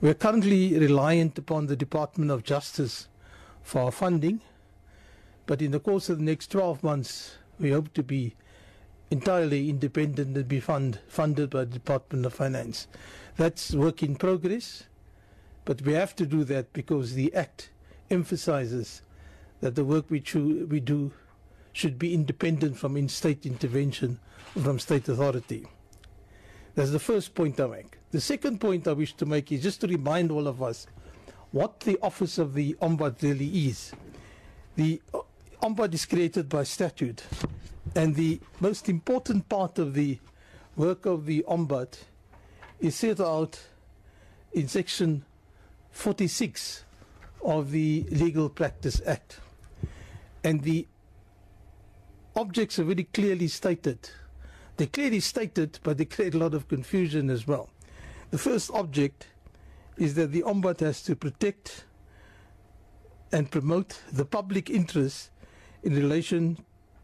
We are currently reliant upon the Department of Justice for our funding, but in the course of the next 12 months, we hope to be entirely independent and be fund, funded by the Department of Finance. That's work in progress, but we have to do that because the Act emphasizes that the work we, we do should be independent from in state intervention from state authority. That's the first point I make. The second point I wish to make is just to remind all of us what the office of the Ombud really is. The uh, Ombud is created by statute, and the most important part of the work of the Ombud is set out in section 46 of the Legal Practice Act. And the objects are very clearly stated. They're clearly stated, but they create a lot of confusion as well. The first object is that the Ombud has to protect and promote the public interest in relation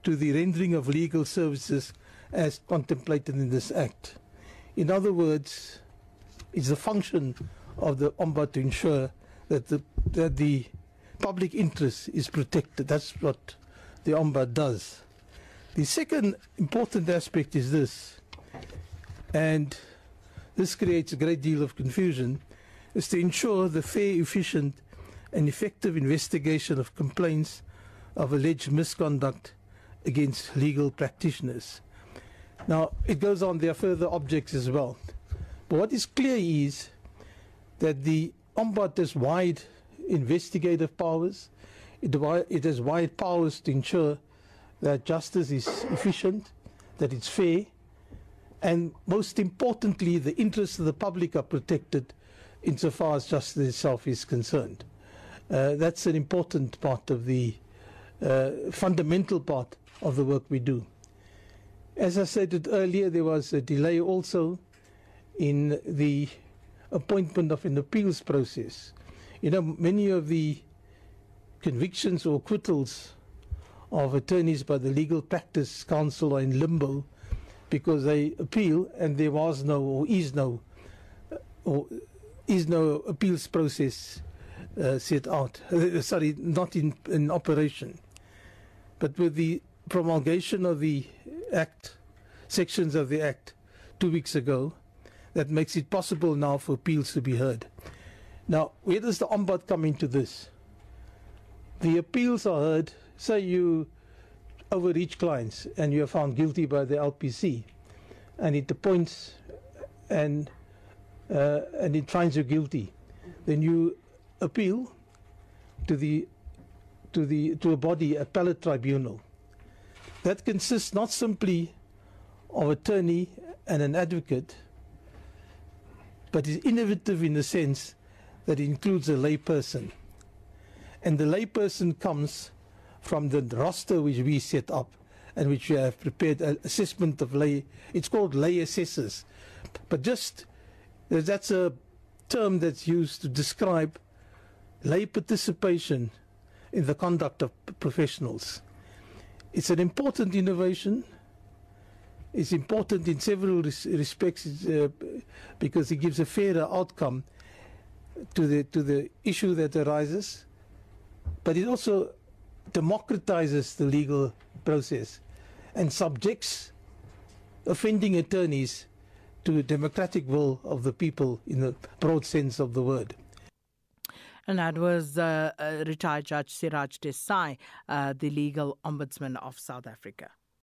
to the rendering of legal services as contemplated in this Act. In other words, it's the function of the Ombud to ensure that the, that the public interest is protected. That's what the Ombud does. The second important aspect is this, and this creates a great deal of confusion, is to ensure the fair, efficient, and effective investigation of complaints of alleged misconduct against legal practitioners. Now, it goes on, there are further objects as well. But what is clear is that the Ombud has wide investigative powers, it, it has wide powers to ensure that justice is efficient, that it's fair, and most importantly, the interests of the public are protected insofar as justice itself is concerned. Uh, that's an important part of the uh, fundamental part of the work we do. As I stated earlier, there was a delay also in the appointment of an appeals process. You know, many of the convictions or acquittals of attorneys by the Legal Practice Council are in limbo because they appeal and there was no or is no uh, or is no appeals process uh, set out. Uh, sorry, not in, in operation. But with the promulgation of the Act, sections of the Act, two weeks ago, that makes it possible now for appeals to be heard. Now, where does the Ombud come into this? The appeals are heard, say you overreach clients and you are found guilty by the LPC, and it appoints and uh, and it finds you guilty, then you appeal to the to the to a body, appellate tribunal. That consists not simply of attorney and an advocate, but is innovative in the sense that it includes a layperson. And the layperson comes from the roster which we set up and which we have prepared an assessment of lay. It's called lay assessors. But just that's a term that's used to describe lay participation in the conduct of professionals. It's an important innovation. It's important in several res- respects uh, because it gives a fairer outcome to the to the issue that arises, but it also democratizes the legal process and subjects offending attorneys to democratic will of the people in the broad sense of the word. And that was uh, uh, retired Judge Siraj Desai, uh, the legal ombudsman of South Africa.